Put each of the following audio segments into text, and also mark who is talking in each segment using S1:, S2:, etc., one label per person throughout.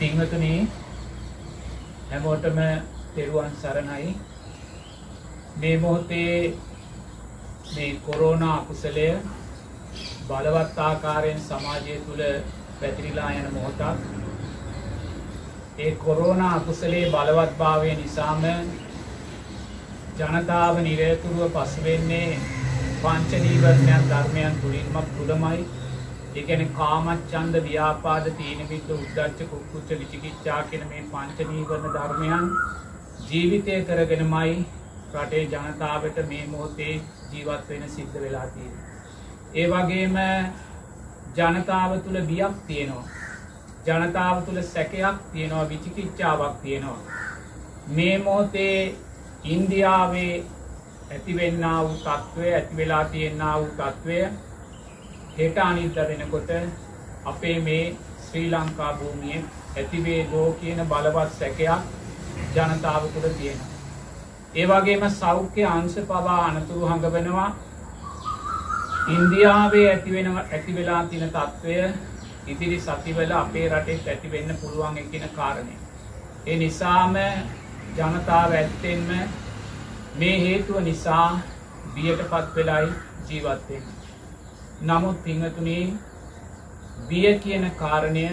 S1: පින්වතුනි හැමෝටම තෙරුවන් සරණයි. මේ මොහොතේ මේ කොරෝනා අකුසලය බලවත් ආකාරයෙන් සමාජය තුළ පැතිරිලා යන මොහොතක්. ඒ කොරෝනා අකුසලේ බලවත් භාවය නිසාම ජනතාව නිරයතුරුව පසුවෙන්නේ පංචනීවරණයන් ධර්මයන් තුළින්ම තුළමයි එකන කාමච්චන්ද ව්‍යාපාද තීනමිත උද්දච්ච කුක්කුච්ච විචිකිච්චා කියන මේ පංචනීවරණ ධර්මයන් ජීවිතය කරගෙනමයි රටේ ජනතාවට මේ මොහොතේ ජීවත් වෙන සිද්ධ වෙලා තියෙන. ඒ වගේම ජනතාව තුළ බියක් තියෙනවා. ජනතාව තුළ සැකයක් තියෙනවා විචිකිච්චාවක් තියෙනවා. මේ මොහොතේ ඉන්දියාවේ ඇතිවෙන්න වූ තත්ත්වය ඇතිවෙලා තියෙන්න්න වූ තත්ත්වය හෙට අනිද්ද වෙනකොට අපේ මේ ශ්‍රී ලංකා භූමිය ඇතිවේ ලෝ කියන බලවත් සැකයක් ජනතාව තුළ තියෙන. ඒ වගේම සෞඛ්‍ය අංශ පවා අනතුරු හඟවනවා ඉන්දියාවේ ඇතිවෙන ඇතිවෙලා තින තත්ත්වය ඉදිරි සතිවල අපේ රටේ ඇතිවෙන්න පුළුවන් එකෙන කාරණය. ඒ නිසාම ජනතාව ඇත්තෙන්ම මේ හේතුව නිසා බියට පත් වෙලයි ජීවත්වෙන්. නමුත් පිංහතුනේ බිය කියන කාරණය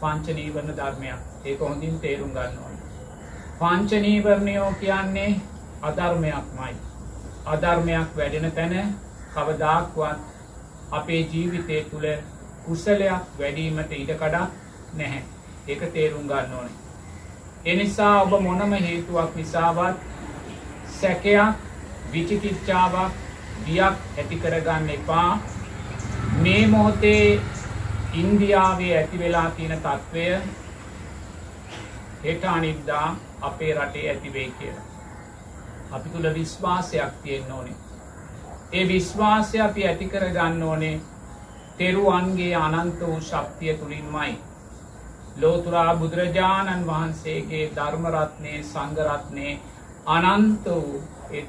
S1: පංචනීවරණ ධර්මයක් ඒක හොඳින් තේරුම් ගන්න ඕන. පංචනීවරණයෝ කියන්නේ අධර්මයක් මයි. අධර්මයක් වැඩෙන තැන කවදාක්වත් අපේ ජීවිතය තුළ කුසලයක් වැඩීමට ඉඩකඩක් නැහැ. ඒක තේරුම් ගන්න ඕන. එනිසා ඔබ මොනම හේතුවක් නිසාවත් සැකයක් විචිකිච්චාවක් බියක් ඇති කරගන්න එපා මේ මොහොතේ ඉන්දියාවේ ඇති වෙලා තියෙන තත්ත්වය හෙට අනිද්දා අපේ රටේ ඇතිවේ කියලා. අපි තුළ විශ්වාසයක් තියෙන්න්න ඕනේ. ඒ විශ්වාසය අපි ඇති කර ගන්න ඕනේ තෙරුවන්ගේ අනන්ත වූ ශක්තිය තුළින්මයි. ලෝතුරා බුදුරජාණන් වහන්සේගේ ධර්මරත්නය සංගරත්නය අනන්ත වූ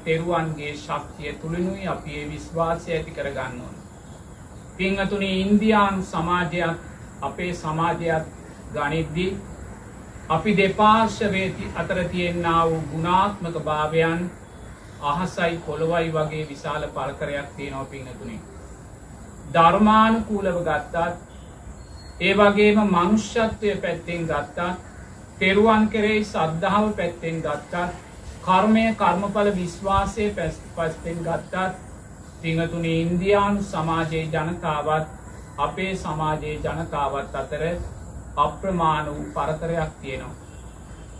S1: තෙරුවන්ගේ ශක්තිය තුළිනුයි අපි ඒ විශ්වාසය ඇති කර ගන්න ඕන. පිංහතුනේ ඉන්දයානු සමාජයක් අපේ සමාජයක් ගනිද්දී අපි දෙපාර්ශවේති අතර තියෙන්න්න වූ ගුණාත්මක භාවයන් අහසයි කොළොවයි වගේ විශාල පල්කරයක් තියෙනව පිංහතුනේ. ධර්මානුකූලව ගත්තත් ඒ වගේම මනුෂ්‍යත්වය පැත්තෙන් ගත්තා තෙරුවන් කෙරෙහි සද්ධාව පැත්තෙන් ගත්තා කර්මය කර්මඵල විශ්වාසය පැස් පස්තෙන් ගත්තත් පිංහතුනේ ඉන්දයානු සමාජයේ ජනතාවත් අපේ සමාජයේ ජනතාවත් අතර අප්‍රමාණ වූ පරතරයක් තියෙනවා.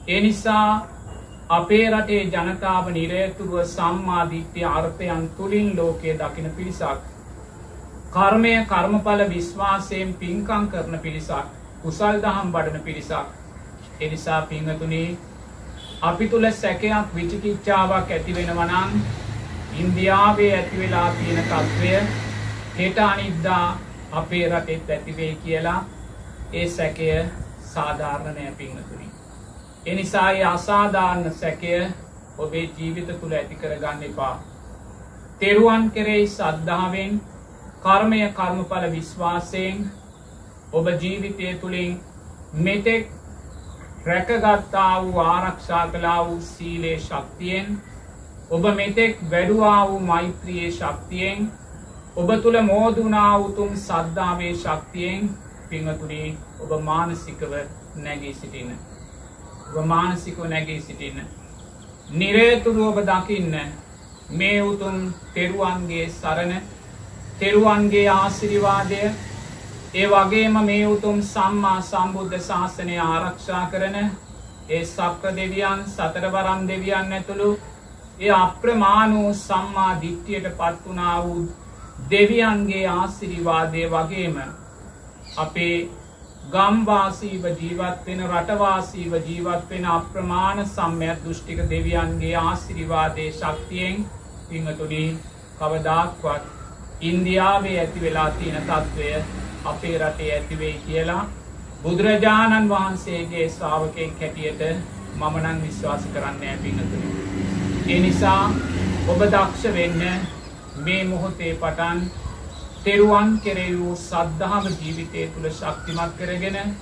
S1: ඒ නිසා අපේ රටේ ජනතාව නිරේතුරුව සම්මාධිත්‍ය අර්ථයන් තුළින් ලෝකයේ දකින පිරිසක්. කර්මය කර්මඵල විශ්වාසයෙන් පින්කං කරන පිරිසක් කුසල් දහම් බඩන පිරිසක්. එනිසා පිංහතුනේ අපි තුළ සැකයක් විචිකිච්චාවක් ඇති වෙනවනං ඉන්දියාවේ ඇතිවෙලා තියෙන තත්ත්වය හෙට අනිද්දා අපේ රටෙත් ඇතිවේ කියලා ඒ සැකය සාධාරණනය පිංහතුනි. එනිසා ඒ අසාධාරණ සැකය ඔබේ ජීවිත තුළ ඇති කරගන්න එපා. තෙරුවන් කෙරෙහි සද්ධාවෙන් කර්මය කර්මඵල විශ්වාසයෙන් ඔබ ජීවිතය තුළින් මෙතෙක් රැකගත්තා වූ ආරක්ෂා කලා වූ සීලේ ශක්තියෙන් ඔබ මෙතෙක් වැඩුවා වූ මෛත්‍රයේ ශක්තියෙන් ඔබ තුළ මෝදුනා උතුම් සද්ධාවේ ශක්තියෙන් පිංහතුනේ ඔබ මානසිකව නැගී සිටින්න. ඔබ මානසිකව නැගී සිටින්න. නිරේතුරු ඔබ දකින්න මේ උතුම් තෙරුවන්ගේ සරණ තෙරුවන්ගේ ආසිරිවාදය ඒ වගේම මේ උතුම් සම්මා සම්බුද්ධ ශාසනය ආරක්ෂා කරන ඒ සක්‍ර දෙවියන් සතරවරම් දෙවියන් ඇතුළු ඒ අප්‍රමාණූ සම්මා දිට්ටියට පත්වනා වූ දෙවියන්ගේ ආසිරිවාදය වගේම අපේ ගම්වාසීව ජීවත්වෙන රටවාසීව ජීවත්වෙන අප්‍රමාණ සම්මයක් දෘෂ්ටික දෙවියන්ගේ ආසිරිවාදය ශක්තියෙන් පිංහතුනී කවදක්වත් ඉන්දියාවේ ඇති වෙලා තියෙන තත්ත්වය අපේ රටේ ඇතිවෙයි කියලා බුදුරජාණන් වහන්සේගේ ශ්‍රාවකයෙන් කැටියට මමනං විශ්වාස කරන්න ඇපිඟතුනි. එනිසා ඔබ දක්ෂ වෙන්න මේ මොහොතේ පටන් තෙරුවන් කෙරෙ වූ සද්ධහම ජීවිතය තුළ ශක්තිමත් කරගෙන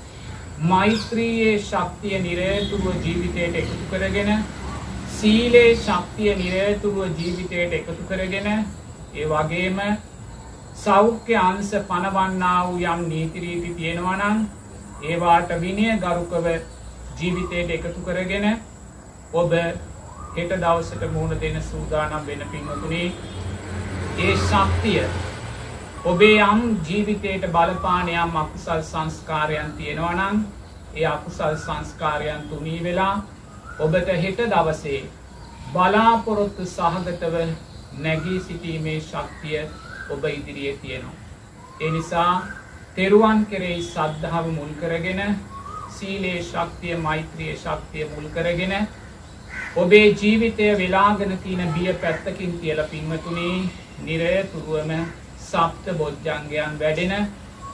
S1: මෛත්‍රියේ ශක්තිය නිරේතුරුව ජීවිතයට එකතු කරගෙන සීලේ ශක්තිය නිරේතුරුව ජීවිතයට එකතු කරගෙන ඒ වගේම සෞඛ්‍ය අංශ පනවන්නා වූ යම් නීතිරීති තියෙනවා නම් ඒවාට විනය ගරුකව ජීවිතයට එකතු කරගෙන ඔබ හෙට දවසට මුහුණ දෙන සූදානම් වෙන පින්වතුනි ඒ ශක්තිය ඔබේ යම් ජීවිතයට බලපාන යම් අකුසල් සංස්කාරයන් තියෙනවා නම් ඒ අකුසල් සංස්කාරයන් තුනී වෙලා ඔබට හෙට දවසේ බලාපොරොත්තු සහගතව නැගී සිටීමේ ශක්තිය ඔබ ඉදිරියේ තියෙනවා. ඒ නිසා තෙරුවන් කෙරෙහි සද්ධාව මුල් කරගෙන සීලේ ශක්තිය මෛත්‍රිය ශක්තිය මුල් කරගෙන ඔබේ ජීවිතය වෙලාගෙන තියෙන බිය පැත්තකින් තියලා පින්වතුනි නිරතුරුවම සප්ත බොජ්ජංගයන් වැඩෙන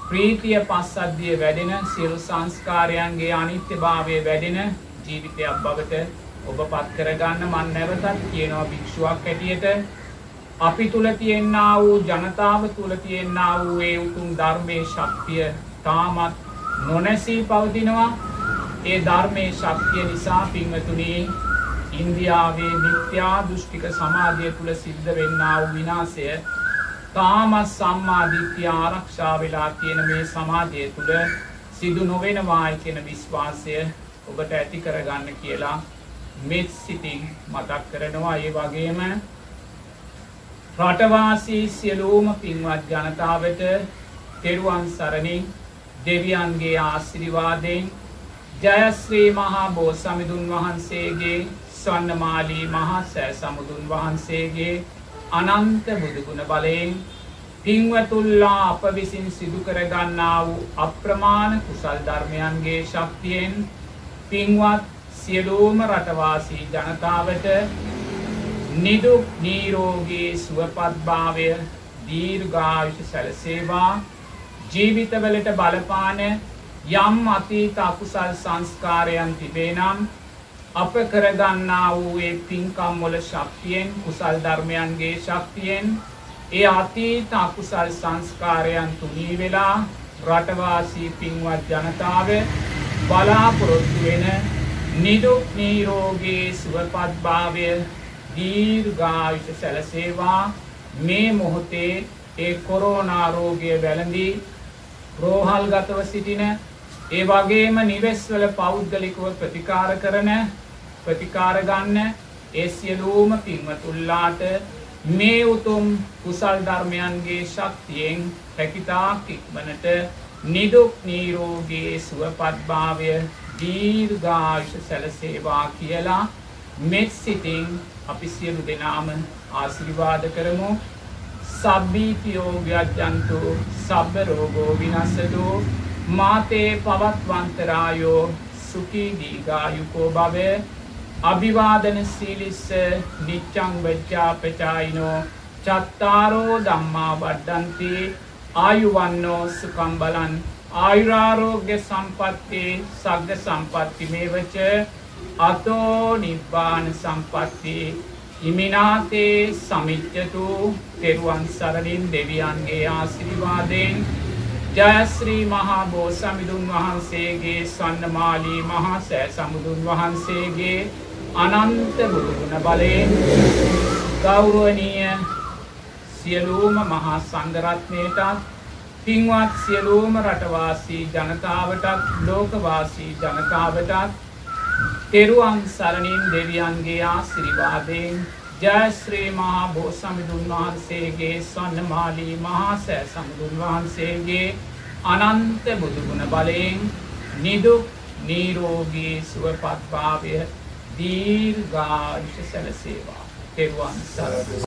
S1: ප්‍රීතිය පස්සද්ධිය වැඩෙන සියලු සංස්කාරයන්ගේ අනිත්‍යභාවය වැඩෙන ජීවිතයක් බවට ඔබ පත් කරගන්න මන් නැවතත් කියනවා භික්ෂුවක් හැටියට. අපි තුළ තියෙන්නා වූ ජනතාව තුළ තියෙන්නා වූ ඒ උතුම් ධර්මය ශක්තිය තාමත් නොනැසී පවතිනවා. ඒ ධර්මය ශක්තිය නිසා පින්වතුනී ඉන්දියාවේ මිත්‍යා දෘෂ්ටික සමාජය තුළ සිද්ධ වෙන්නා වූ විනාසය තාමත් සම්මාධිත්‍ය ආරක්ෂා වෙලා තියෙන මේ සමාජය තුළ සිදු නොවෙනවායි කියෙන විශ්වාසය ඔබට ඇති කරගන්න කියලා මෙත් සිතින් මතක් කරනවා. ඒ වගේම රටවාසී සියලූම පින්වත් ජනතාවට තෙරුවන් සරණින් දෙවියන්ගේ ආසිරිවාදයෙන් ජයශ්‍රී මහා බෝ සමිඳුන් වහන්සේගේ ස්වන්නමාලී මහා සෑ සමුදුන් වහන්සේගේ අනන්ත බුදුගුණ බලයෙන් පින්වතුල්ලා අප විසින් සිදු කරගන්නා වූ අප්‍රමාණ කුසල් ධර්මයන්ගේ ශක්තියෙන් පින්වත් සියලූම රටවාසී ජනතාවට නිදුක් නීරෝගේ සුවපත්භාවය දීර්ඝායුෂ සැලසේවා. ජීවිතවලට බලපාන යම් අතීත අකුසල් සංස්කාරයන් තිබේනම් අප කරගන්නා වූ ඒ පින්කම් වල ශක්තියෙන් කුසල් ධර්මයන්ගේ ශක්තියෙන් ඒ අතීත අකුසල් සංස්කාරයන් තුනී වෙලා රටවාසී පින්වත් ජනතාව බලාපොරොත්තු වෙන නිදුක් නීරෝගේ සුවපත්භාවය දීර්ඝායුෂ සැලසේවා. මේ මොහොතේ ඒ කොරෝනා රෝගය වැළඳී රෝහල්ගතව සිටින ඒ වගේම නිවෙස්වල පෞද්ගලිකව ප්‍රතිකාර කරන ප්‍රතිකාර ගන්න ඒ සියලුම පින්වතුල්ලාට මේ උතුම් කුසල් ධර්මයන්ගේ ශක්තියෙන් හැකිතාක් ඉක්මනට නිදුක් නීරෝගේ සුවපත්භාවය දීර්ඝායුෂ සැලසේවා කියලා මෙත් සිතින් අපි සියලු දෙනාම ආශිර්වාද කරමු. සබ්බීතියෝ ව්‍යජ්ජන්තු සබ්බ රෝගෝ විනස්සතු මාතේ පවත්වන්තරායෝ සුඛී දීඝායුකෝ භව අභිවාදන සීලිස්ස නිච්ඡං වෙච්ඡාපචායිනෝ චත්තාරෝ ධම්මා වඩ්ඩಂತಿ ආයුවන්නෝ සුඛං බලං ආයුරාරෝග්‍ය සම්පatti සග්ග සම්පatti මේවච අතෝ නිබ්බාන සම්පත්ති ඉමිනාතේ සමිච්චතු තෙරුවන් සරණින් දෙවියන්ගේ ආසිරිවාදයෙන් ජයශ්‍රී මහා බෝ සමිඳුන් වහන්සේගේ ස්වන්නමාලී මහා සෑ සමුදුන් වහන්සේගේ අනන්ත බුදුගුණ බලයෙන් ගෞරුවනීය සියලූම මහා සංගරත්නයටත් පින්වත් සියලූම රටවාසී ජනතාවටත් ලෝකවාසී ජනතාවටත් තෙරුවන් සරණින් දෙවියන්ගේ ආසිරිවාදයෙන් ජයශ්‍රී මහා බෝසමිදුන් වහන්සේගේ ස්වන්නමාලී මහා සෑ සමුදුන් වහන්සේගේ අනන්ත බුදුගුණ බලයෙන් නිදුක් නීරෝගී සුවපත්භාවය දීර්ඝායුෂ සැලසේවා. තෙරුවන් සරණ